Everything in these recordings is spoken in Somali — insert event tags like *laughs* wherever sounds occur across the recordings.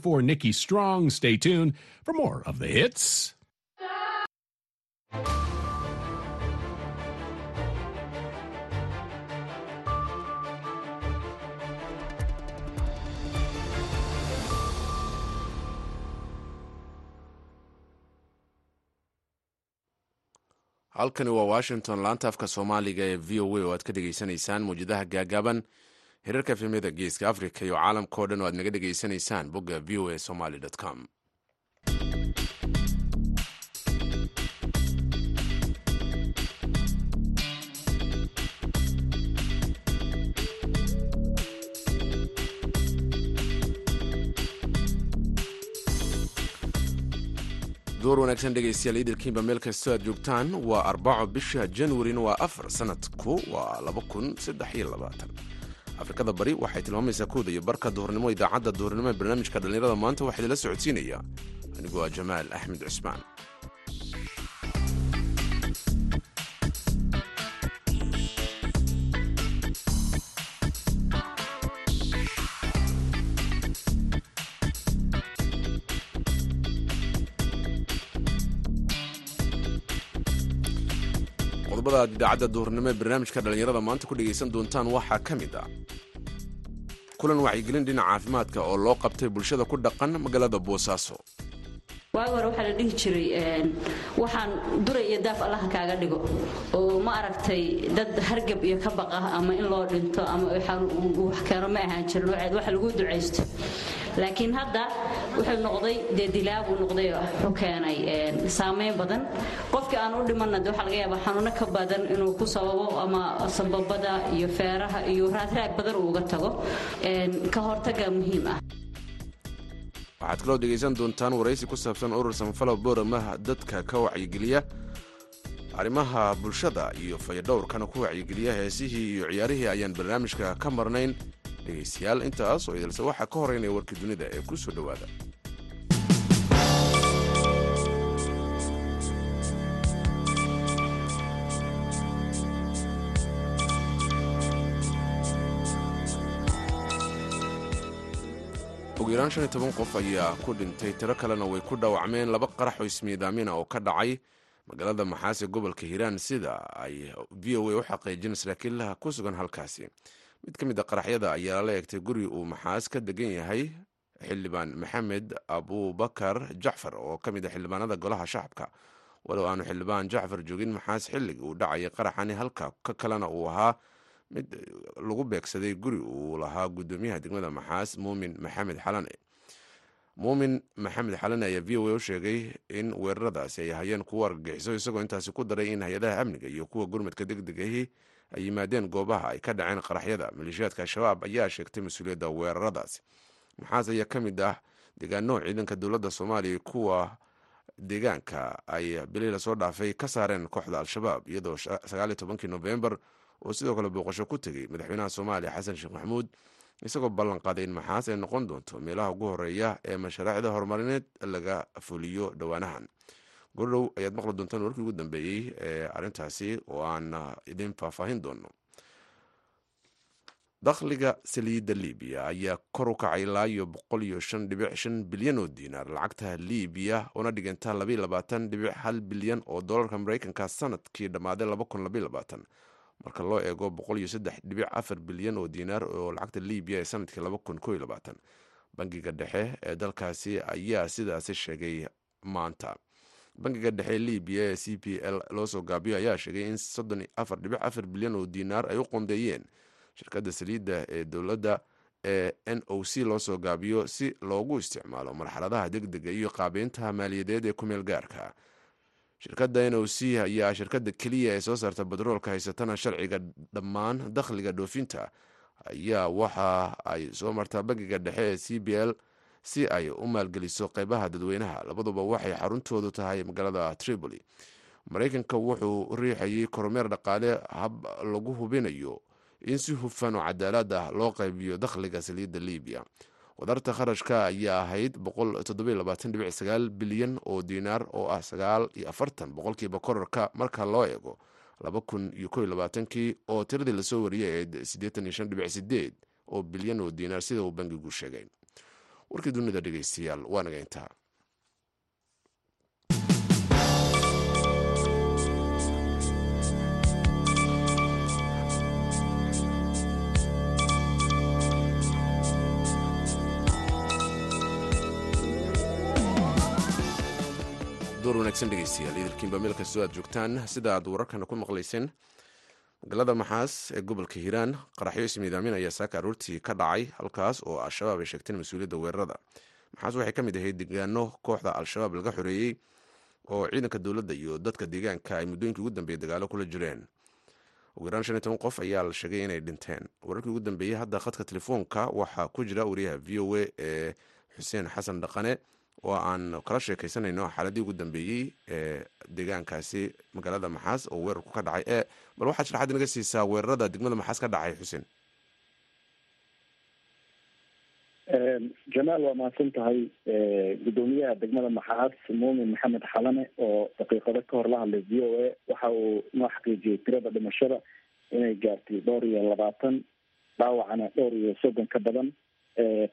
For Nikki Strong, stay tuned for more of the hits. halkani waa washington laanta afka soomaaliga ee v o a oo aad ka dhegaysanaysaan mawjadaha gaagaaban hirarka efemyada geeska africa iyo caalamkao dhan oo aad naga dhegaysanaysaan bogga v o a somaly com. Door wanaagsan dhegaystayaal iidilkiinba meel kastoo aad joogtaan waa arbaco bisha januarina waa afar sanadku waa laba kun saddex iyo labaatan afrikada bari waxay tilmaamaysaa kooda iyo barka duhurnimo idaacadda duhurnimo ee barnaamijka dhallinyarada maanta waxaa idinla socodsiinaya. Anigoo ah jamaal axmed cusmaan aad idaacadda duhurnimo ee barnaamijka dhallinyarada maanta ku dhegaysan doontaan waxaa ka mid ah kulan wacyigelin dhinaca caafimaadka oo loo qabtay bulshada ku dhaqan magaalada boosaaso waagi waxaa la dhihi jiray waxaan duray iyo daaf allaha kaaga dhigo oo ma aragtay dad hargab iyo ka baqa ama in loo dhinto ama wax keeno ma ahaan jirin. Waxa lagu ducaysto. Laakiin hadda wuxuu noqday dee dilaabuu noqday wuxuu keenay saamayn badan. Qofkii aan u dhimanna de waxaa laga yaabaa xanuuno ka badan inuu ku sababo ama sababada iyo feeraha iyo raadraag badan uu uga tago. Ka hortaga muhiim ah. Waxaad kaloo dhegaysan doontaan waraysi ku saabsan urur samafalo booramaha dadka ka wacyigeliya arrimaha bulshada iyo fayadhowrkana ku wacyigeliya heesihii iyo ciyaarihii ayaan barnaamijka ka marnayn dhegaystayaal intaas oo idilse waxaa ka horeynaya warkii dunida ee ku soo dhowaada. Ugu yaraan shan iyo toban qof ayaa ku dhintay. Tiro kalena way ku dhaawacmeen. Laba qarax oo ismiidaamina oo ka dhacay magaalada maxaase gobolka hiiraan sida ay v o a u xaqiijin saraakiilaha ku sugan halkaasi mid ka mid a qaraxyada ayaa la eegtay guri uu maxaas ka degan yahay xildhibaan maxamed abubakar jacfar oo ka mid a xildhibaanada golaha shacabka. Walow aanu xildhibaan jacfar joogin maxaas xilligii uu dhacayay qaraxani halka ka kalena uu ahaa mid lagu beegsaday guri uu lahaa gudoomiyaha degmada maxaas muumin maxamed xalane. Muumin maxamed xalane ayaa v o a u sheegay in weeraradaasi ay hayeen kuwo argagixiso isagoo intaasi ku daray in hay'adaha amniga iyo kuwa gurmadka degdegahi ay yimaadeen goobaha ay ka dhaceen qaraxyada. Maleeshiyaadka al-shabaab ayaa sheegtay mas'uuliyadda weeraradaasi maxaas ayaa ka mid ah deegaano ciidanka dowladda soomaaliya kuwa deegaanka ay bilii la soo dhaafay ka saareen kooxda al-shabaab iyadoo sagaaliyo tobankii nofembar oo sidoo kale booqasho ku tegey madaxweynaha soomaaliya xasan sheekh maxamuud isagoo ballan qaaday in maxaas ay noqon doonto meelaha ugu horreeya ee mashaariicda horumarineed laga fuliyo dhowaanahan gordhow ayaad maqli doontaan warkii ugu dambeeyey ee arrintaasi oo aan idin faahfaahin doono. Dakhliga saliidda libiya ayaa kor u kacay ilaa iyo boqol iyo shan dhibic shan bilyan oo diinaar lacagta libiya una dhiganta labaiyo labaatan dhibic hal bilyan oo dolarka mareykanka sannadkii dhammaaday laba kun labaiyo labaatan. Marka loo eego boqol iyo saddex dhibic afar bilyan oo diinaar oo lacagta libiya ee sannadkii laba kun koo iyo labaatan. Bangiga dhexe ee dalkaasi ayaa sidaasi sheegay maanta bangiga dhexe libiya ee c p l loo soo gaabiyo ayaa sheegay in soddon afar dhibic afar bilyan oo diinaar ay u qondeeyeen shirkadda saliidda ee dowladda ee n o c loo soo gaabiyo si loogu isticmaalo marxaladaha degdega iyo qaabeynta maaliyadeed ee kumeel gaarka. Shirkadda n o c ayaa shirkadda keliya ee soo saarta batroolka haysatana sharciga dhammaan dakhliga dhoofinta. Ayaa waxa ay soo martaa bangiga dhexe ee c b l si ay u maalgeliso qeybaha dadweynaha. Labaduba waxay xaruntoodu tahay magaalada tripoli. Maraykanka wuxuu riixayay kormeer dhaqaale hab lagu hubinayo in si hufan oo cadaalad ah loo qaybiyo dakhliga saliidda libiya wadarta kharashka ayaa ahayd bilyan oo diinaar oo ah boqolkiiba korarka marka loo eego oo tiradii la soo wariyay ee oo bilyan oo diinaar sida uu bangigu sheegay warkii dunida dhegeystayaal waa naga intaa. Door wanaagsan dhegeystayaal idilkiinba meel kastoo aad joogtaan sida aad wararkana ku maqlayseen magaalada maxaas ee gobolka hiiraan qaraxyo ismiidaamin ayaa saaka aroortii ka dhacay halkaas oo al-shabaab ay sheegteen mas'uuliyadda weerarada. Maxaas waxay ka mid ahayd deegaano kooxda al-shabaab laga xoreeyey oo ciidanka dowladda iyo dadka deegaanka ay muddooyinkii ugu dambeeyey dagaalo kula jireen. Ugu yaraan shan iyo toban qof ayaa la sheegay inay dhinteen. Wararkii ugu dambeeyey hadda khadka telefoonka waxaa ku jira wariyaha v o a ee xuseen xasan dhaqane oo aan kala sheekaysanayno xaaladii ugu dambeeyey ee deegaankaasi magaalada maxaas oo weerarku ka dhacay ee bal waxaad sharaxaad inaga siisaa weerarada degmada maxaas ka dhacay xuseen. Jamaal waa mahadsan tahay gudoomiyaha degmada maxaas muumin maxamed xalane oo daqiiqado ka hor la hadlay v o a waxa uu noo xaqiijiyey tirada dhimashada inay gaartay dhowr iyo labaatan dhaawacana dhowr iyo soddon ka badan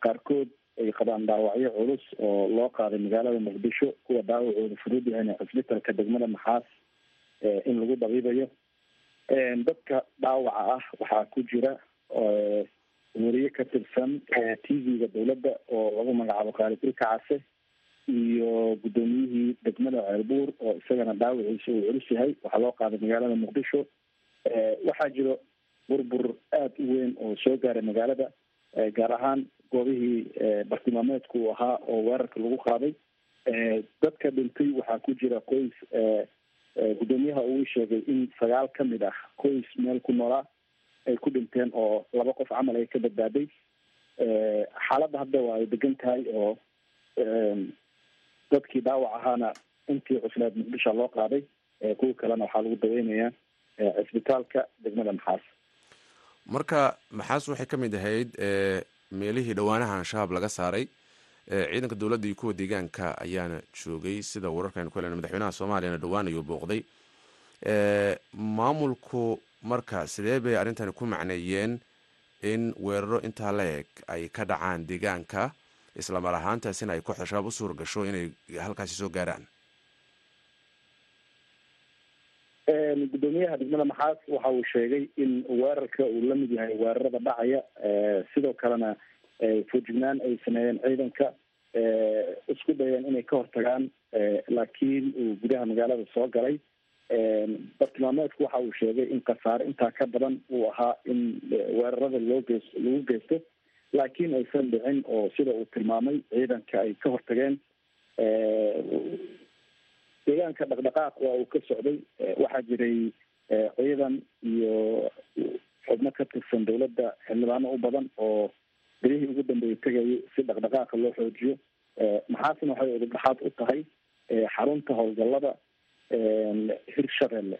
qaarkood ay qabaan dhaawacyo culus oo loo qaaday magaalada muqdisho kuwa dhaawacooda fudud yahayna cisbitalka degmada maxaas in lagu dabiibayo. Dadka dhaawaca ah waxaa ku jira weriye ka tirsan t v-ga dowladda oo lagu magacaabo khaalid ilka case iyo guddoomiyihii degmada ceelbuur oo isagana dhaawaciisa uu culus yahay. Waxaa loo qaaday magaalada muqdisho. Waxaa jiro burbur aada u weyn oo soo gaaray magaalada gaar ahaan goobihii bartilmaameedku uu ahaa oo weerarka lagu qaaday. Dadka dhintay waxaa ku jira qoys guddoomiyaha uu sheegay in sagaal ka mid ah qoys meel ku noolaa ay ku dhinteen oo laba qof camal ay ka badbaaday. Xaaladda hadda waa ay degan tahay oo dadkii dhaawac ahaana intii cusleed muqdisho loo qaaday kuwa kalena waxaa lagu daweynayaa cisbitaalka degmada maxaas. Marka maxaas waxay ka mid ahayd meelihii dhowaanaha al-shabaab laga saaray ciidanka dowladda iyo kuwa deegaanka ayaana joogay sida wararkaaynu ku helena madaxweynaha soomaaliyana dhowaan ayuu booqday. Maamulku marka sidee bay arrintani ku macneeyeen in weeraro intaa la eg ay ka dhacaan deegaanka islamar ahaantaasina ay kooxda shabaab u suura gasho inay halkaasi soo gaaraan gudoomiyaha degmada maxaas. Waxa uu sheegay in weerarka uu la mid yahay weerarada dhacaya sidoo kalena foojignaan ay sameeyeen ciidanka isku dayeen inay ka hortagaan laakiin uu gudaha magaalada soo galay. Bartilmaameedku waxa uu sheegay in khasaare intaa ka badan uu ahaa in weerarada loo geys lagu geysto laakiin aysan dhicin oo sida uu tilmaamay ciidanka ay ka hortageen deegaanka dhaqdhaqaaq waa uu ka socday waxaa jiray ciidan iyo xubno ka tirsan dowladda xildhibaano u badan oo berihii ugu dambeeyay tegayay si dhaqdhaqaaqa loo xoojiyo. Maxaasna waxay ududhaxaad u tahay xarunta howlgallada hirshabelle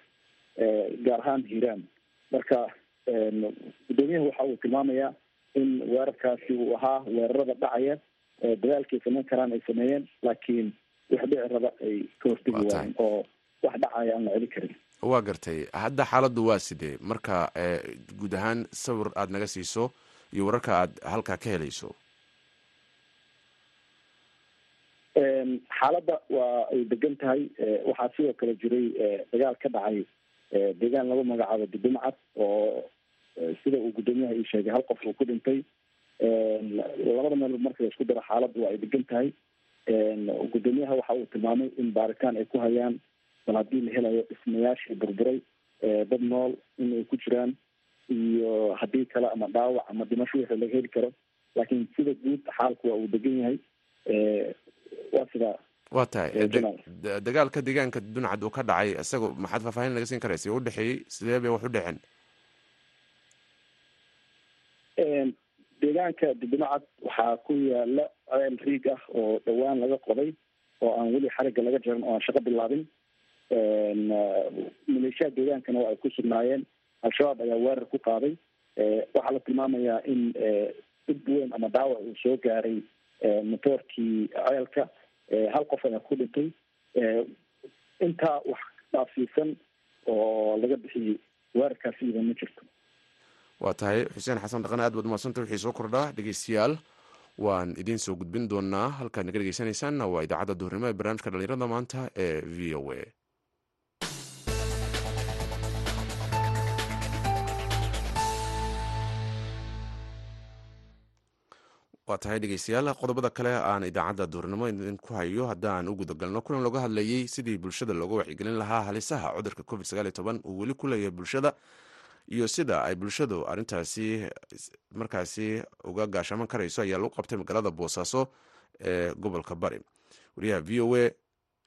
gaar ahaan hiiraan. Marka guddoomiyaha waxa uu tilmaamayaa in weerarkaasi uu ahaa weerarada dhacaya dadaalkay samayn karaan ay sameeyeen laakiin wax dhici raba ay ka hortegi waayeen oo wax dhacaya aan la celi karin. Waa gartay. Hadda xaaladdu waa sidee? Marka guud ahaan sawir aada naga siiso iyo wararka aad halkaa ka helayso. Xaaladda waa ay degan tahay. Waxaa sidoo kale jiray dagaal ka dhacay deegaan lagu magacaabo dudumcad oo sida uu guddoomiyaha ii sheegay hal qof uu ku dhintay. Labada meelood marka la isku daro xaaladdu waa ay degan tahay guddoomiyaha waxa uu tilmaamay in baaritaan ay ku hayaan bal haddii la helayo dhismayaashii burburay dad nool in ay ku jiraan iyo haddii kale ama dhaawac ama dhimasho wixii laga heli karo. Laakiin sida guud xaalku waa uu degan yahay waa sidaa waa tahay. dagaalka deegaanka duncad uu ka dhacay isaga maxaad faahfaahin laga siin karaysa? U dhexeeyey? Sidee bay wax u dhexeen deegaanka dudumacad waxaa ku yaalla ceel riig ah oo dhowaan laga qoday oo aan weli xarigga laga jarin oo aan shaqo bilaabin. Maleeshiyaha deegaankana waa ay ku sugnaayeen. Al-shabaab ayaa weerar ku qaaday. Waxaa la tilmaamayaa in dhib weyn ama dhaawac uu soo gaaray motoorkii ceelka. Hal qof ayaa ku dhintay. Intaa wax dhaafsiisan oo laga bixiyey weerarkaasi idan ma jirto waa tahay xuseen xasan dhaqan aad baad umadsanta wixii soo kordhaa dhegeystayaal. Waan idiin soo gudbin doonaa halkaad naga dhegeysanaysaanna waa idaacadda duhurnimo ee barnaamijka dhalinyarada maanta ee v o a. Waa tahay dhegeystayaal qodobada kale aan idaacadda duurnimo idinku hayo haddaan u gudagalno kulan looga hadlayey sidii bulshada looga wacyigelin lahaa halisaha cudurka covid uu weli ku leeyahay bulshada iyo sida ay bulshadu arintaasi markaasi uga gaashaman karayso ayaa lagu qabtay magaalada boosaaso ee gobolka bari. Wariyaha v o a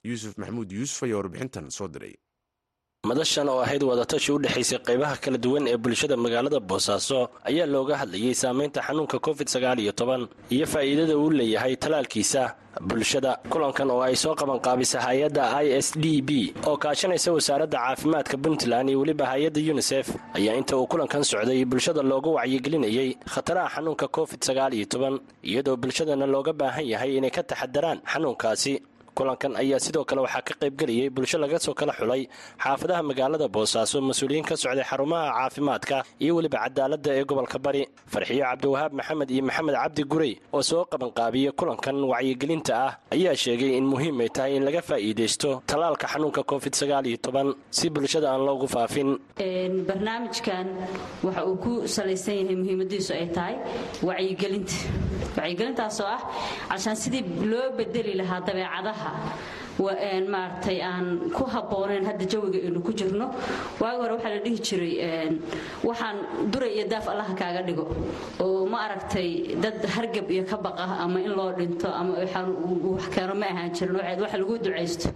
yuusuf maxamuud yuusuf ayaa warbixintan soo diray madashan oo ahayd wadatashi u dhexaysay qaybaha kala duwan ee bulshada magaalada boosaaso ayaa looga hadlayey saamaynta xanuunka covid iyo faa'iidada uu leeyahay talaalkiisa. Bulshada kulankan oo ay soo qabanqaabisa hay'adda i s d b oo kaashanaysa wasaaradda caafimaadka puntland iyo weliba hay'adda yunisef ayaa inta uu kulankan socday bulshada looga wacyigelinayey khataraha xanuunka covid iyadoo bulshadana looga baahan yahay inay ka taxadaraan xanuunkaasi kulankan ayaa sidoo kale waxaa ka qaybgeliyey bulsho laga soo kala xulay xaafadaha magaalada boosaaso mas'uuliyiin ka socday xarumaha caafimaadka iyo weliba cadaaladda ee gobolka bari. Farxiyo cabdiwahaab maxamed iyo maxamed cabdi gurey oo soo qabanqaabiyey kulankan wacyigelinta ah ayaa sheegay in muhiim ay tahay in laga faa'iidaysto tallaalka xanuunka covid si bulshada aan loogu faafin. Barnaamijkan waxa uu ku salaysan yahay muhiimadiisu ay tahay wacyigelinta wacyigelintaasoo ah cashaan sidii loo bedeli lahaa dabeecadaha. Maaragtay aan ku habboonayn hadda jawiga aynu ku jirno. Waagi hore waxaa la dhihi jiray waxaan duray iyo daaf allaha kaaga dhigo. Oo ma aragtay dad hargab iyo ka baqa ama in loo dhinto ama wax keeno ma ahaan jirin. Wax lagu ducaysto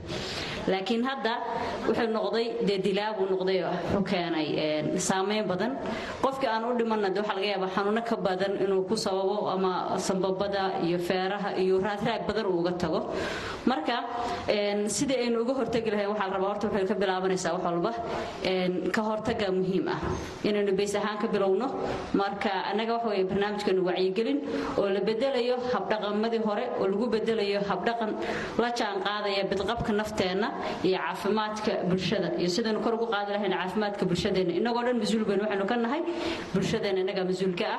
laakiin hadda wuxuu noqday dee dilaabuu noqday wuxuu keenay saamayn badan. Qofkii aan u dhimanna de waxaa laga yaabaa xanuuno ka badan inuu ku sababo ama sambabada iyo feeraha iyo raadraag badan uu uga tago. Marka sidii aynu uga hortegi lahayn waxaa la rabaa horta waxay ka bilaabanaysaa wax walba. Ka hortaga muhiim ah. Inaynu bays ahaan ka bilowno marka annaga waxa weeye barnaamijkeenu wacyigelin oo la bedelayo habdhaqamadii hore oo lagu bedelayo habdhaqan la jaan bidqabka nafteenna iyo caafimaadka bulshada. Iyo sidaynu kor ugu qaadi lahayn caafimaadka bulshadeenna innagoo dhan mas'uul baynu waxaynu ka nahay bulshadeenna innagaa mas'uulka ah.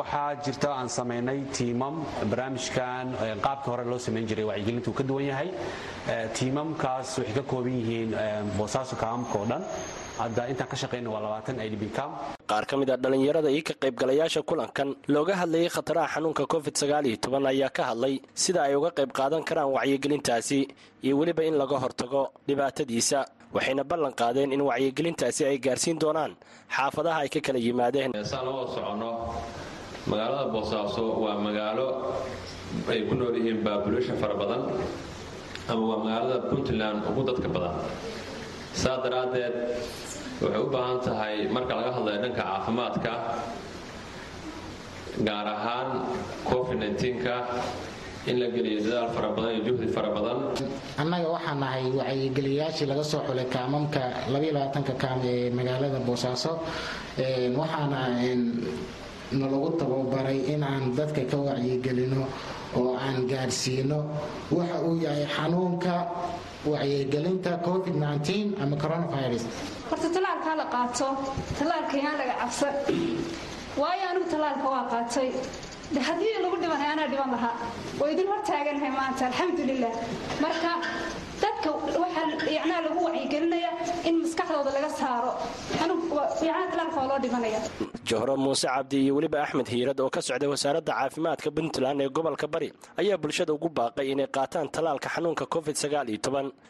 Waxaa jirta aan samaynay tiimam. Barnaamijkan qaabkii hore loo samayn jiray wacyigelintu ka duwan yahay. Tiimamkaas waxay ka kooban yihiin boosaaso kaamka oo dhan hadda intaan ka shaqayna waa labaatan idb cam qaar ka mid a dhallinyarada iyo ka qaybgalayaasha kulankan looga hadlayay khataraha xanuunka covid ayaa ka hadlay sida ay uga qayb qaadan karaan wacyigelintaasi iyo weliba in laga hortago dhibaatadiisa waxayna ballan qaadeen in wacyigelintaasi ay gaarsiin doonaan xaafadaha ay ka kala yimaadeen. Saan loo soconno magaalada boosaaso waa magaalo ay ku nool yihiin babulashan fara badan ama waa magaalada puntland ugu dadka badan saa daraaddeed waxay u baahan tahay marka laga hadlayo dhanka caafimaadka gaar ahaan covid-9ka in la geliyo dadaal fara badan iyo juhdi fara badan. Annaga waxaa nahay wacyigeliyayaashii laga soo xulay kaamamka ka kaam ee magaalada boosaaso waxaana nalagu tababaray inaan dadka ka wacyigelino oo aan gaadhsiino. Waxa uu yahay xanuunka wacyigelinta covid-19 ama coronavirus. Horta tallaalkaa la qaato tallaalka yaan laga cabsan waayo anigu tallaalka waa qaatay. Haddii lagu dhimanay anaa dhiman lahaa. Waa idin hor taaganahay maanta alxamdulilah marka dadka waxaa lagu wacyigelinaya in maskaxdooda laga saaro. Johro muuse cabdi iyo weliba axmed hiirad oo ka socday wasaaradda caafimaadka puntland ee gobolka bari ayaa bulshada ugu baaqay inay qaataan tallaalka xanuunka covid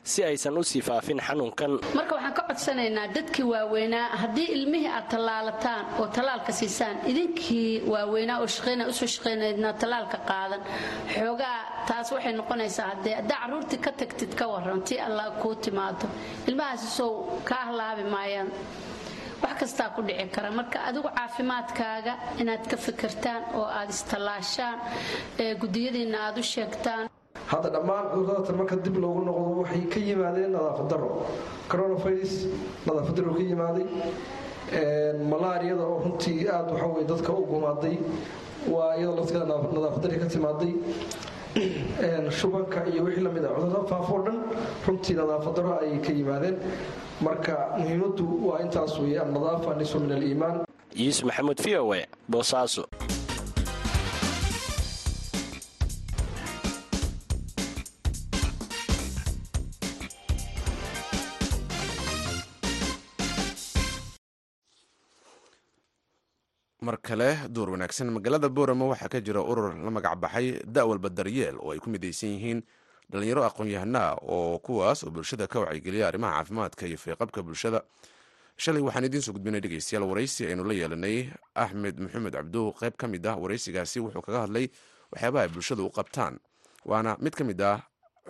si aysan u sii faafin xanuunkan. Marka waxaan ka codsanaynaa dadkii waaweynaa haddii ilmihii aad tallaalataan oo tallaalka siisaan idinkii waaweynaa oo shaqayna u soo shaqaynaydna tallaalka qaadan. Xoogaa taas waxay noqonaysaa haddee haddaa carruurtii ka tagtid ka waran tii allah kuu timaado ilmahaasi sow ka ahlaabi maayaan. Wax kastaa ku dhici kara. Marka adigu caafimaadkaaga inaad ka fikirtaan oo aad istallaashaan ee gudiyadiinna aad u sheegtaan. Hadda dhammaan cudurrada marka dib loogu noqdo waxay ka yimaadeen nadaafadaro coronavirus nadaafadaro ka yimaaday. Malaariyada oo runtii aad waxawey dadka u gumaaday. Waa iyadoo lafteeda nadaafadari ka timaaday shubanka iyo wixii la mid a cudurrada faafoo dhan runtii nadaafadaro ayay ka yimaadeen. Marka muhiimadu waa intaas wey annadaafa nisu min aliimaan yuusuf maxamuud v o e boosaaso mar kale duur wanaagsan magaalada boorama waxaa ka jira urur la magac baxay da'walba daryeel oo ay ku midaysan yihiin dhalinyaro aqoon-yahanaa oo kuwaas oo bulshada ka wacyigeliya arrimaha caafimaadka iyo feeqabka bulshada. Shalay waxaan idiin soo gudbinay dhegeystayaal waraysi aynu la yeelanay. Axmed maxamed cabduh qayb ka mid ah waraysigaasi wuxuu kaga hadlay waxyaabaha ay bulshada u qabtaan. Waana mid ka mid ah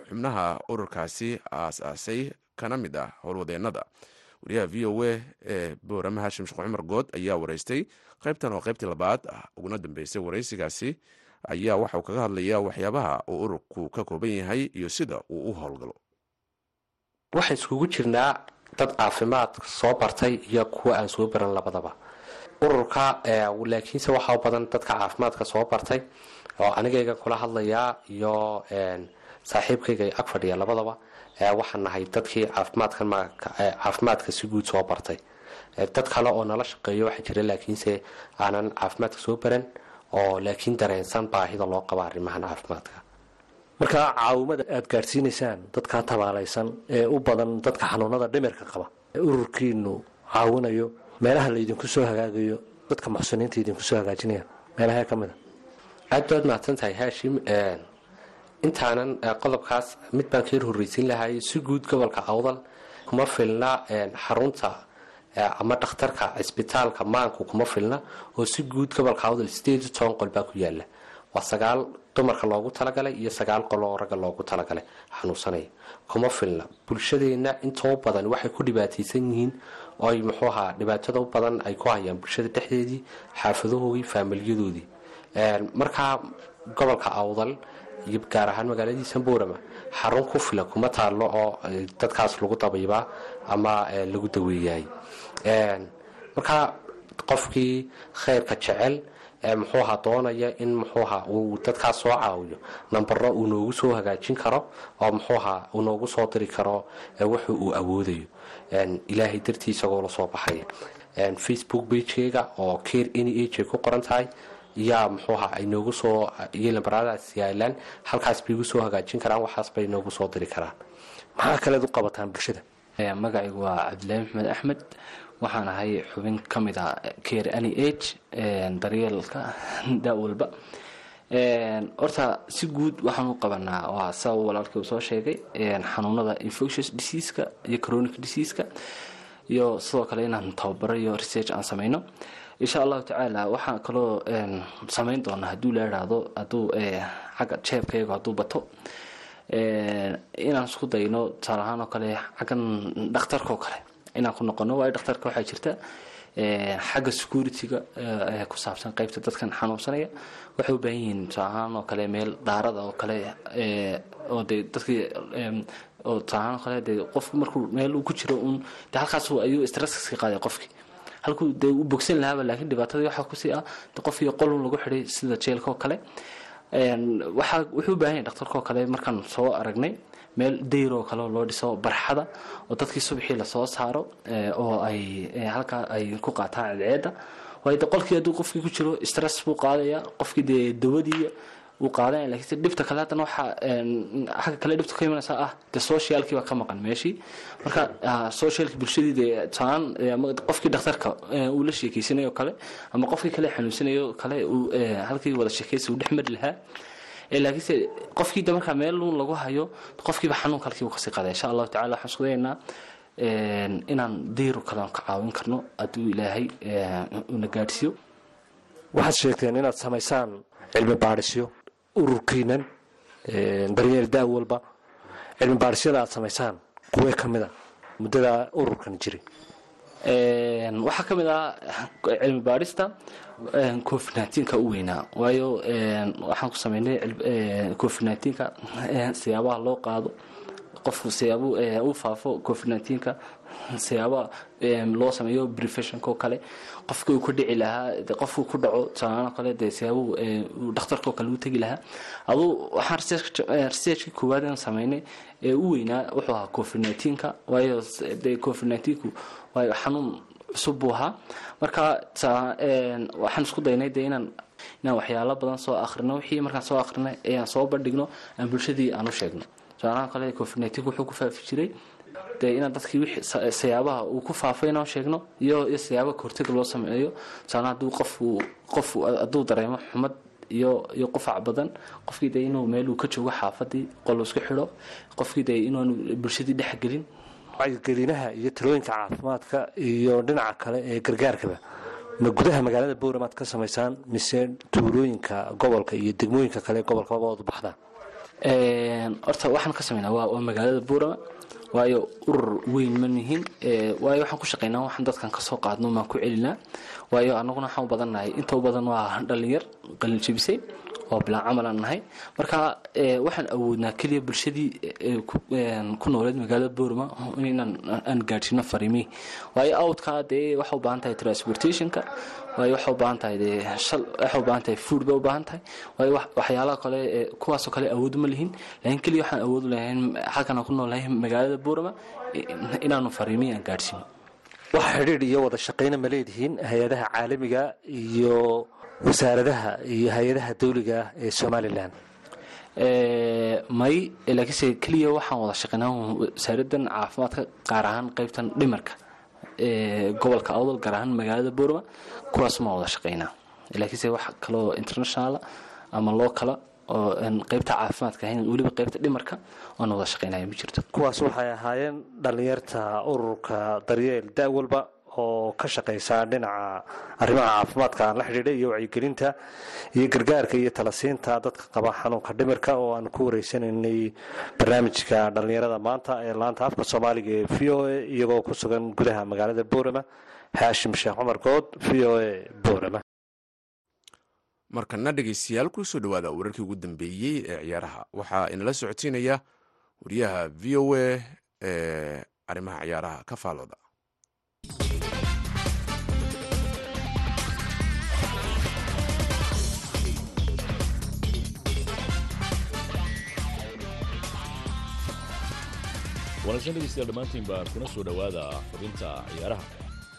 xubnaha ururkaasi aas-aasay kana mid ah howlwadeennada wariyaha v o a ee boorama hashim sheekh cumar good ayaa waraystay. Qaybtan oo qaybtii labaad ah uguna dambeysay waraysigaasi ayaa waxauu kaga hadlayaa waxyaabaha uu ururku ka kooban yahay iyo sida uu u howlgalo. Waxaan iskugu jirnaa dad caafimaad soo bartay iyo kuwa aan soo baran labadaba ururka laakiinse waxaa u badan dadka caafimaadka soo bartay oo anigayga kula hadlayaa iyo saaxiibkayga ag fadhiya labadaba waxaan nahay dadkii caafimaadka si guud soo bartay. Dad kale oo nala shaqeeyo waxaa jira laakiinse aanan caafimaadka soo baran oo laakiin dareensan baahida loo qaba arrimahan caafimaadka. Markaa caawimada aad gaadhsiinaysaan dadkaa tabaalaysan ee u badan dadka xanuunada dhimirka qaba ururkiinu caawinayo meelaha laydinku soo hagaagayo dadka muxsiniinta idinku soo hagaajinayaan. Meelaha ka mida aad baad mahadsan tahay haashim intaanan qodobkaas mid baan ka yar horreysin lahay si guud gobolka awdal kuma filna xarunta ama dhakhtarka cisbitaalka maanku kuma filna oo si guud gobolka awdal sideed toban qol baa ku yaalla waa sagaal dumarka loogu talagalay iyo sagaal qol oo ragga loogu talagalay xanuunsanaya. Kuma filna. Bulshadeenna intoo badan waxay ku dhibaataysan yihiin oy muxuu ahaa dhibaatada u badan ay ku hayaan bulshada dhexdeedii xaafadahoodii faamilyadoodii markaa gobolka awdal iyo gaar ahaan magaaladiisa boorama xarun ku filan kuma taalo oo dadkaas lagu dabiibaa ama lagu daweeyaay markaa qofkii khayrka jecel muxuu ahaa doonaya in muxuu ahaa uu dadkaas soo caawiyo. Nambaro uu noogu soo hagaajin karo oo muxuu ahaa uu noogu soo diri karo wuxu uu awoodayo ilaahay dartii isagoo la soo baxaya facebook bagekeyga oo care any age ay ku qoran tahay. Yaa muxuu ahaa? Ay noogu soo lambaradaas yaalaan halkaas bay igu soo hagaajin karaan waxaas bay noogu soo diri karaan. Maxaa kaleed u qabataan bulshada? Magacaygu waa cabdilaahi maxmed axmed. Waxaan ahay xubin ka mid a care any age daryeelka *laughs* da walba horta si guud waxaan u qabanaa waa sa walaalkii uu soo sheegay. Xanuunada infectious diseaska iyo chronic diseaska iyo sidoo kale inaan tababaro iyo research aan sameyno insha allahu tacaala waxaan kaloo samayn doonaa hadduu la idhaahdo hadduu xagga jeebkayga hadduu bato. Inaan isku dayno tusaale ahaan oo kale xaggan dhakhtarka oo kale inaan ku noqono. Waayo dhakhtarka waxaa jirta xagga security-ga ee ku saabsan qeybta dadkan xanuunsanaya. Waxay u baahan yihiin tusaale ahaan oo kale meel daarada oo kale oo dee dadkii oo tusaale ahaan oo kale dee qofku markuu meel ku jiro un dee halkaas ayuu stresska qaaday qofkii. Halkuu dee u bogsan lahaaba laakiin dhibaatadii waxaa ku sii ah qofkii qolun lagu xidhay sida jeelka oo kale. Waxaa wuxuu baahan yahay dhakhtarka oo kale markaan soo aragnay meel dayr oo kale oo loo dhiso barxada oo dadkii subaxii la soo saaro oo ay halkaa ay ku qaataan cadceedda. Waayo de qolkii hadduu qofkii ku jiro stress buu qaadaya qofkii dee dawadii uu qaadanaya lakiinse dhibta kale haddana waxaa xagga kale dhibta ka imanaysaa ah de socialkii baa ka maqan meeshii marka socialki bulshadii dee taan qofkii dhakhtarka uu la sheekeysanayo kale ama qofkii kale xanuunsanayo kale halkii wada sheekeysa uu dhex mari lahaa laakiinse qofkii de markaa meel uun lagu hayo qofkiiba xanuunka halkii uu ka sii qaada insha allahu tacala waxaan isku dayaynaa inaan dayro kale ka caawin karno hadduu ilaahay una gaadhsiiyo. Waxaad sheegteen inaad samaysaan cilmi baadhisyo ururkiinan daryeel da walba. Cilmi baadhisyada aad samaysaan kuwee ka mid a muddada ururkan jiray waxaa ka mid ah cilmi baadhista covid nneteen-ka u weynaa. Waayo waxaan ku sameynay covid siyaabaha loo qaado qofku siyaabuu u faafo covid siyaabaha loo sameeyo brefessionka oo kale. Qofkii uu ku dhici lahaa qofkuu ku dhaco tusaalahaan oo kale dee siyaabuhu dhakhtarka oo kale u tegi lahaa. Aduu waxaan researchkii koowaad aan sameynay ee u weynaa wuxuu ahaa covid nneteen-ka waayo dee covid nneteen-ku waayo xanuun cusub buu ahaa. Marka waxaan isku daynay dee inaan inaan waxyaalo badan soo akhrino wixii markaan soo akrinay ayaan soo bandhigno aan bulshadii aan u sheegno tusaalahaan kale covid nneteen wuxuu ku faafi jiray dee inaan dadkii wixii sa- sayaabaha uu ku faafay inaan sheegno iyo sayaabaha kahortega loo sameeyo. Tusaale hadduu qofku qofu hadduu dareemo xumad iyo qufac badan qofkii dee inuu meel uu ka joogo xaafadii qol isku xidho qofkii dee inaanu bulshadii dhex gelin. Wacyigelinaha iyo talooyinka caafimaadka iyo dhinaca kale ee gargaarkaba ma gudaha magaalada boorama aad ka samaysaan mise tuulooyinka gobolka iyo degmooyinka kale ee gobolka u baxdaan horta waxaan ka sameynaa waa, magaalada buurama waayo urur weyn ma nihin ee, waayo waxaan ku shaqeynaa waxaan dadkan ka soo qaadno maan ku celinaa waayo anaguna waxaan u badannahay inta u badan waa dhalinyar qalin oo bilaan camalaan nahay. Marka ee, waxaan awoodnaa keliya bulshadii ee, ku- ku nooleed magaalada boorama inaan aan gaadhsiino fariimihii waayo outka dee waxay u tahay transportationka waayo waxay u tahay dee shal waxay u tahay food bay u tahay. Waayo wax- waxyaalaha kale kuwaasoo kale awood ma lihin. Laakiin keliya waxaan awood lahayn halkan aan ku noolahay magaalada boorama inaanu fariimihii aan gaadhsiino. Wax xidhiidh iyo wada shaqayna ma leedihiin hay'adaha caalamiga iyo wasaaradaha iyo hay'adaha dawliga ah ee somalilan may laakiinse keliya waxaan wada shaqeynaa wasaaradan caafimaadka gaar ahaan qeybtan dhimarka ee gobolka awdal gaar ahaan magaalada boorama kuwaasuma wada shaqeynaa. Laakiinse wax kaloo internationala ama loo oo aan qeybta caafimaadka ahayn weliba qeybta dhimarka oona wada shaqeynaya ma jirto. Kuwaas waxay ahaayeen dhallinyarta ururka daryeel da walba oo ka shaqaysa dhinaca arrimaha caafimaadka aan la xidhiidha iyo wacyigelinta iyo gargaarka iyo talasiinta dadka qaba xanuunka dhimirka oo aan ku wareysanaynay barnaamijka dhallinyarada maanta ee laanta afka soomaaliga ee v o a iyagoo ku sugan gudaha magaalada boorama haashim sheekh cumar good v o a boorama. Markana dhegeystayaal ku soo dhawaada wararkii ugu dambeeyey ee ciyaaraha waxaa inala socotiinaya wariyaha v o a ee arrimaha ciyaaraha ka faalooda wanaagsan dhegeystayaal dhammaantiinba kuna soo dhowaada xubinta ciyaaraha.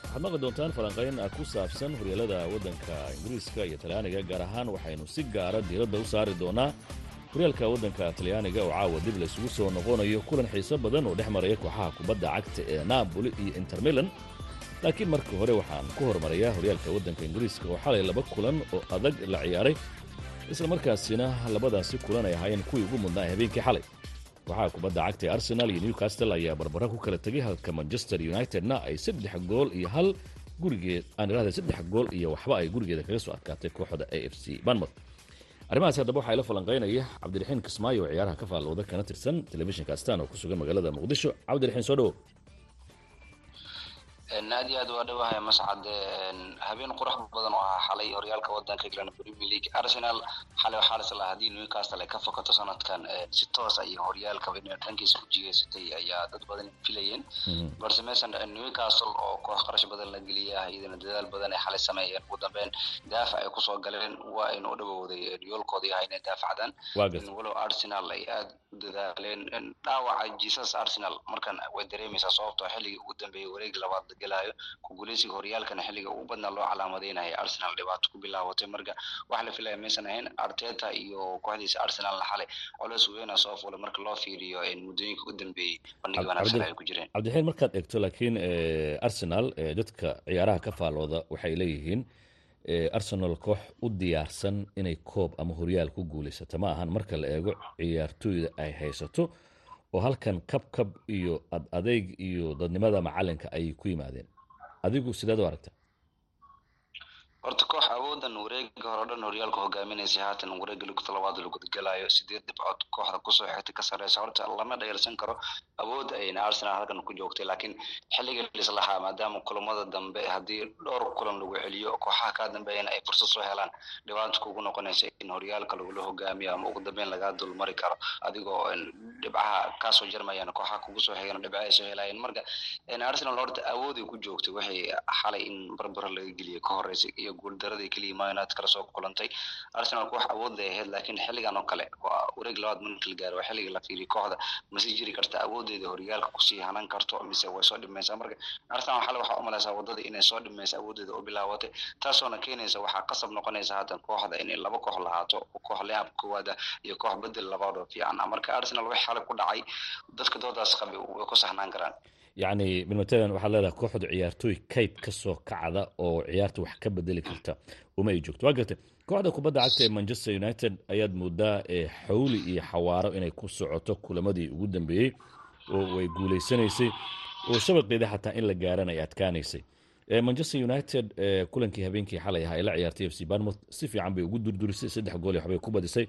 Waxaad maqli doontaan falanqayn ku saabsan horyaalada waddanka ingiriiska iyo talyaaniga gaar ahaan waxaynu si gaara diiradda u saari doonaa horyaalka waddanka talyaaniga oo caawa dib la isugu soo noqonayo kulan xiiso badan oo dhex maraya kooxaha kubadda cagta ee naaboli iyo inter milan. Laakiin marka hore waxaan ku hormarayaa horyaalka waddanka ingiriiska oo xalay laba kulan oo adag la ciyaaray isla markaasina labadaasi kulan ay ahaayeen kuwii ugu mudnaa habeenkii xalay kooxaha kubadda cagta ee arsenal iyo newcastle ayaa barbara ku kala tegay halka manchester unitedna ay saddex gool iyo hal gurigeed aan idhahda saddex gool iyo waxba ay gurigeeda kaga soo adkaatay kooxda a f c banmouth arrimahaasi haddaba waxaa ila falanqaynaya cabdiraxiin kismaayo oo ciyaaraha ka faallooda kana tirsan telefishinka astaan oo ku sugan magaalada muqdisho. Cabdiraxiin soo dhowo aad iyo aad waa dhawahay mascad habeen qurux badan oo ahaa xalay horyaalka wadanka england premier league. Arsenal xalay waxaa la islahaa haddii newcastle ay ka fokato sanadkan si toos ay horyaalka dhankiisa u jigeysatay ayaa dad badan filayeen. Balse meeshan newcastle oo koox qarash badan la geliya iyadana dadaal badan ay xalay sameeyeen. Ugu dambeyn daafac ay ku soo galeen waa aynu u dhawowday yoolkoodii ahaa inay daafacdaan. Walow arsenal ay aad u dadaaleen. Dhaawaca jesus arsenal markan way dareemaysaa sababtoo xilligii ugu dambeeyey wareegi labaad galayo ku guuleysiga horyaalkana xilliga ugu badnaa loo calaamadeynayo arsenal. Dhibaato ku bilaabatay marka waxa la filaya maysan ahayn arteta iyo kooxdiisa arsenalna xalay. Colos weyna soo fulay marka loo fiiriyo muddooyinka u dambeeyey bandhigi wanaagsan ay ku jireen. Cabdixeen markaad eegto laakiin arsenal dadka ciyaaraha ka faallooda waxay leeyihiin arsenal koox u diyaarsan inay koob ama horyaal ku guulaysato ma ahan marka la eego ciyaartooyda ay haysato oo halkan kabkab iyo ad adeyg iyo dadnimada macalinka ayay ku yimaadeen. Adigu sideed u aragta horta koox awoodan wareega hore o dhan horyaalka hogaaminaysa haatan wareega lugta labaad la gudagalayo sideed dhibcood kooxda ku soo xigtay ka sareysa horta lama dhayalsan karo awood ayna arsenal halkan ku joogtay laakiin xilliga lislahaa maadaama kulamada dambe haddii dhowr kulan lagu celiyo kooxaha kaa dambeeyana ay fursad soo helaan dhibaata kugu noqonaysa in horyaalka lagula hogaamiyo ama ugu dambeyn lagaa dulmari karo. Adigoo dhibcaha kaasoo jarmayaan kooxaha kugu soo xigana dhibca ay soo helayeen marka arsenal horta awooday ku joogtay waxay xalay in barbaro laga geliyay ka horeysay iyo guuldaradii keliya keliya man united kala soo kulantay. Arsenalku wax awood lay ahayd laakiin xilligan oo kale wareeg labaad marka la gaaro waa xilliga la fiiriyo kooxda. Masi jiri karta awoodeeda horyaalka ku sii hanan karto mise way soo dhimaysaa? Marka arsenal xale waxaa u malaysaa waddada inay soo dhimaysa awoodeeda u bilaabatay taasoona keenaysa waxaa qasab noqonaysa haatan kooxda inay laba koox lahaato koox leab koowaada iyo koox bedel labaad oo fiican marka arsenal wax xale ku dhacay dadka doodaas qabi way ku saxnaan karaan yacni bilmatalan waxaad leedahay kooxdu ciyaartooy kayb ka kacda oo ciyaarta wax ka bedeli karta uma ay joogto. Waa gartay kooxda kubadda cagta ee manchester united ayaad moodaa xawli iyo xawaaro inay ku socoto kulamadii ugu dambeeyey oo way guulaysanaysay oo shabaqeeda xataa in la gaaran ay adkaanaysay. Manchester united kulankii habeenkii xalay ahaa ay la ciyaartay f c barmouth si fiican bay ugu durdurisay saddex gool waxbay ku badisay.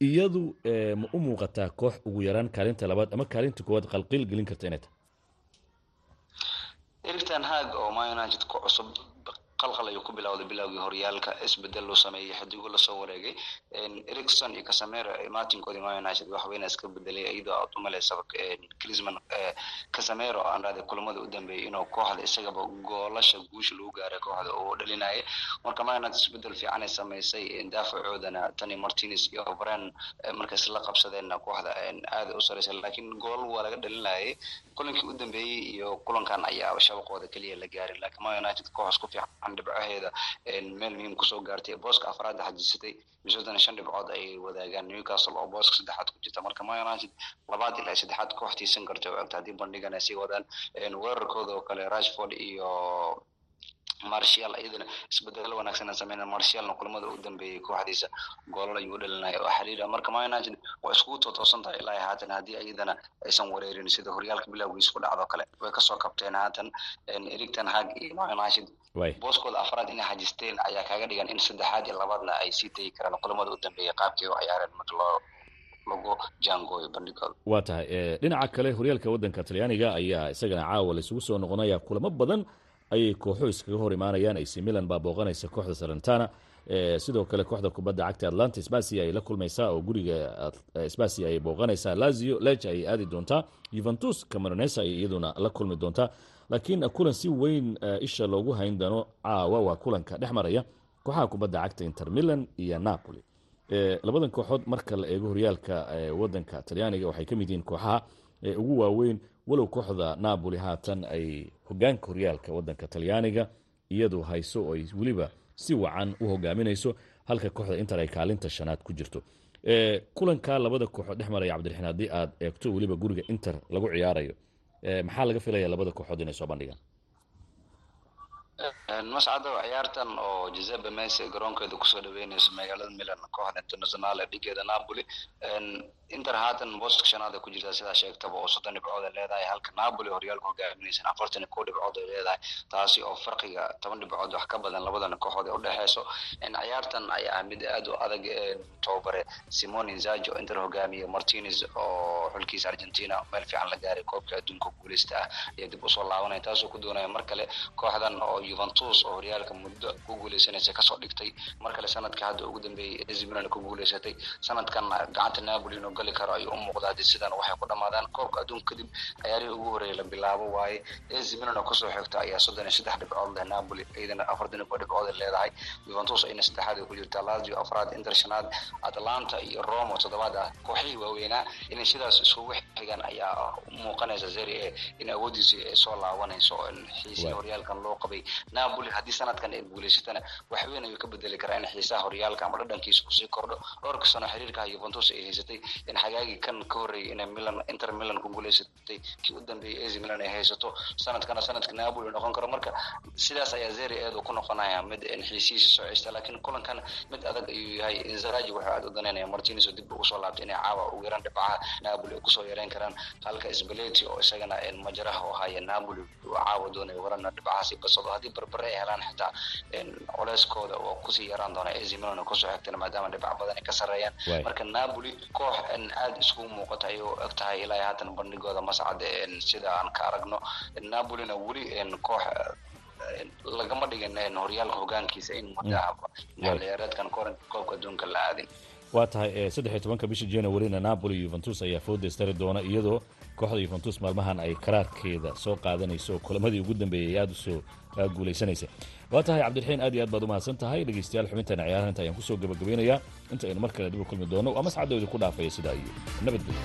Iyadu ma u muuqataa koox ugu yaraan kaalinta labaad ama kaalinta koowaad qalqiil gelin karta inay tahay erigtan haag oo man united ku cusub qalqal ayuu ku bilowday bilowgii horyaalka isbeddel loo sameeyey xidigo la soo wareegay. Ericson iyo casamero martinkoodii man united wax weyna iska bedelay iyadoo aad u crisman casamero aan raade kulamada u dambeeyey inuu kooxda isagaba goolasha guusha lagu gaaray kooxda uu dhalinayay marka man united isbeddel fiican ay samaysay daafacoodana tani martinez iyo bren markays la qabsadeenna kooxda aada u saraysa laakiin gool waa laga dhalinayay kulankii u dambeeyey iyo kulankan ayaa shabaqooda keliya la gaarin laakiin man united kooxas ku fiican dhibcaheeda meel muhiim ku soo gaartay booska afraad xajisatay misodana shan dhibcood ay wadaagaan. Newcastle oo booska saddexaad ku jirta. Marka man united labaad ilaa saddexaad koox tiisan karta oo haddii bandhigan ay sii wadaan. Weerarkooda oo kale rashford iyo marshal iyadana isbedelo wanaagsan sameyn marshalna kulamada u dambeeyey kooxdiisa goolal ayuu dhalinaya oo xiriira marka man united waa iskugu tootoosan tahay ilaa haatan haddii iyadana aysan wareerin sida horyaalka bilowgiisa ku dhacdo kale way ka soo kabteen haatan erigtan hag iyo man united booskooda afraad inay xajisteen ayaa kaaga dhigan in saddexaad iyo labaadna ay sii tegi karaan kulamada u dambeeyay qaabkii u ciyaareen marka loo waa tahay dhinaca kale horyaalka waddanka talyaaniga ayaa isagana caawa laysugu soo noqonaya kulamo badan ayay kooxo iskaga hor imaanayaan. Ac milan baa booqanaysa kooxda salentana sidoo kale kooxda kubadda cagta atlanta sbasia ay la kulmaysaa oo guriga sbasia ay booqanaysaa lazio lej ay aadi doontaa juventus camaronesa ay iyaduna la kulmi doontaa laakiin kulan si weyn isha loogu hayn doono caawa waa kulanka dhex maraya kooxaha kubadda cagta inter milan iyo napoli. Labadan kooxood marka la eego horyaalka wadanka talyaaniga waxay ka mid yihiin kooxaha ugu waaweyn walow kooxda napoli haatan ay hogaanka horyaalka wadanka talyaaniga iyadu hayso oo ay weliba si wacan u hogaaminayso halka kooxda inter ay kaalinta shanaad ku jirto. Kulanka labada kooxood dhex maraya cabdiraxiin haddii aad eegto weliba guriga inter lagu ciyaarayo. Maxaa laga filaya labada kooxood inay soo bandhigaan mascado ciyaartan oo giuseppe messi garoonkeeda ku soo dhaweynayso magaalada milan kooxda internationale dhigeeda napoli. Inter haatan booska ku jirtaa sidaa sheegtaba oo soddon dhibcood ay leedahay halka napoli horyaalka hogaaminaysan afartan iyo kow dhibcood ay leedahay. Taasi oo farqiga toban dhibcood wax ka badan labadana kooxood ay udhexeyso ciyaartan ayaa mid aad u adag tababare simon inzaghi oo inter hogaamiye martinez oo xulkiisa argentina meel fiican la gaaray koobka adduunka guuleysta ah ayaa dib u soo laabanaya taasoo ku doonaya mar kale kooxdan oo juventus oo horyaalka muddo ku guuleysanaysa ka soo dhigtay mar kale sanadka hadda ugu dambeeyey AC Milan ku guuleysatay. Sanadkan gacanta Napoli inuu gali karo ayuu u muuqdaa sidan waxay ku dhamaadaan koobka adduunka kadib ciyaarihii ugu horeeyay la bilaabo. Waaye AC Milan oo ka soo xigta ayaa soddon iyo saddex dhibcood leh Napoli iyadana iyo dhibcood leedahay. Juventus ayna saddexaad ku jirta Lazio afraad Inter shanaad Atalanta iyo Roma toddobaad ah. Kooxihii waaweynaa inay sidaas isugu xigaan ayaa muuqanaysa Serie A in awoodiisii ay soo laabanayso xiisii horyaalkan loo qabay napoli haddii sanadkan ay guuleysatana wax weyn ayuu ka bedeli karaa in xiisaha horyaalka ama dhadhankiisa uu sii kordho. Dhowrka sano xiriirka juventus ay haysatay in xagaagii kan ka horreeyay inay milan inter milan ku guuleysatay kii u dambeeyay AC milan ay haysato. Sanadkana sanadka napoli noqon karo. Marka sidaas ayaa zeri eedu ku noqonaya mid xiisihiisa soo ceysta laakiin kulankan mid adag ayuu yahay. Inzaghi wuxuu aad u danaynaya martinez oo dib ugu soo laabtay inay caawa ugu yaraan dhibcaha. Napoli ay ku soo yareyn karaan. Halka sbeleti oo isagana majaraha u haya napoli uu caawa doonayo warana dhibcahaasi basado haddii barbare ay helaan xitaa culeyskooda oo ku sii yaraan doona AC Milan oo ku soo xigtana maadaama dhibca badan ay ka sarreeyaan. Marka Napoli koox aad iskugu muuqata ay u eg tahay ilaa haatan bandhigooda mascad sida aan ka aragno. Napolina weli koox lagama dhigin horyaalka hogaankiisa in muddaha ciyaareedkan koobka adduunka la aadin. Waa tahay saddexiy tobanka bisha januarina napoli yuventus ayaa foodaystari doona iyadoo kooxda yuventus maalmahan ay karaarkeeda soo qaadanayso oo kulamadii ugu dambeeyay aada u soo guulaysanaysa. Waa tahay cabdiraxiin aad iyo aad baad umahadsan tahay. Dhegeystayaal xubinteena ciyaaraha inta ayaan ku soo gabagabeynayaa inta aynu mar kale dib u kulmi doono waa mascadooda ku dhaafaya sidaa iyo nabadgelyo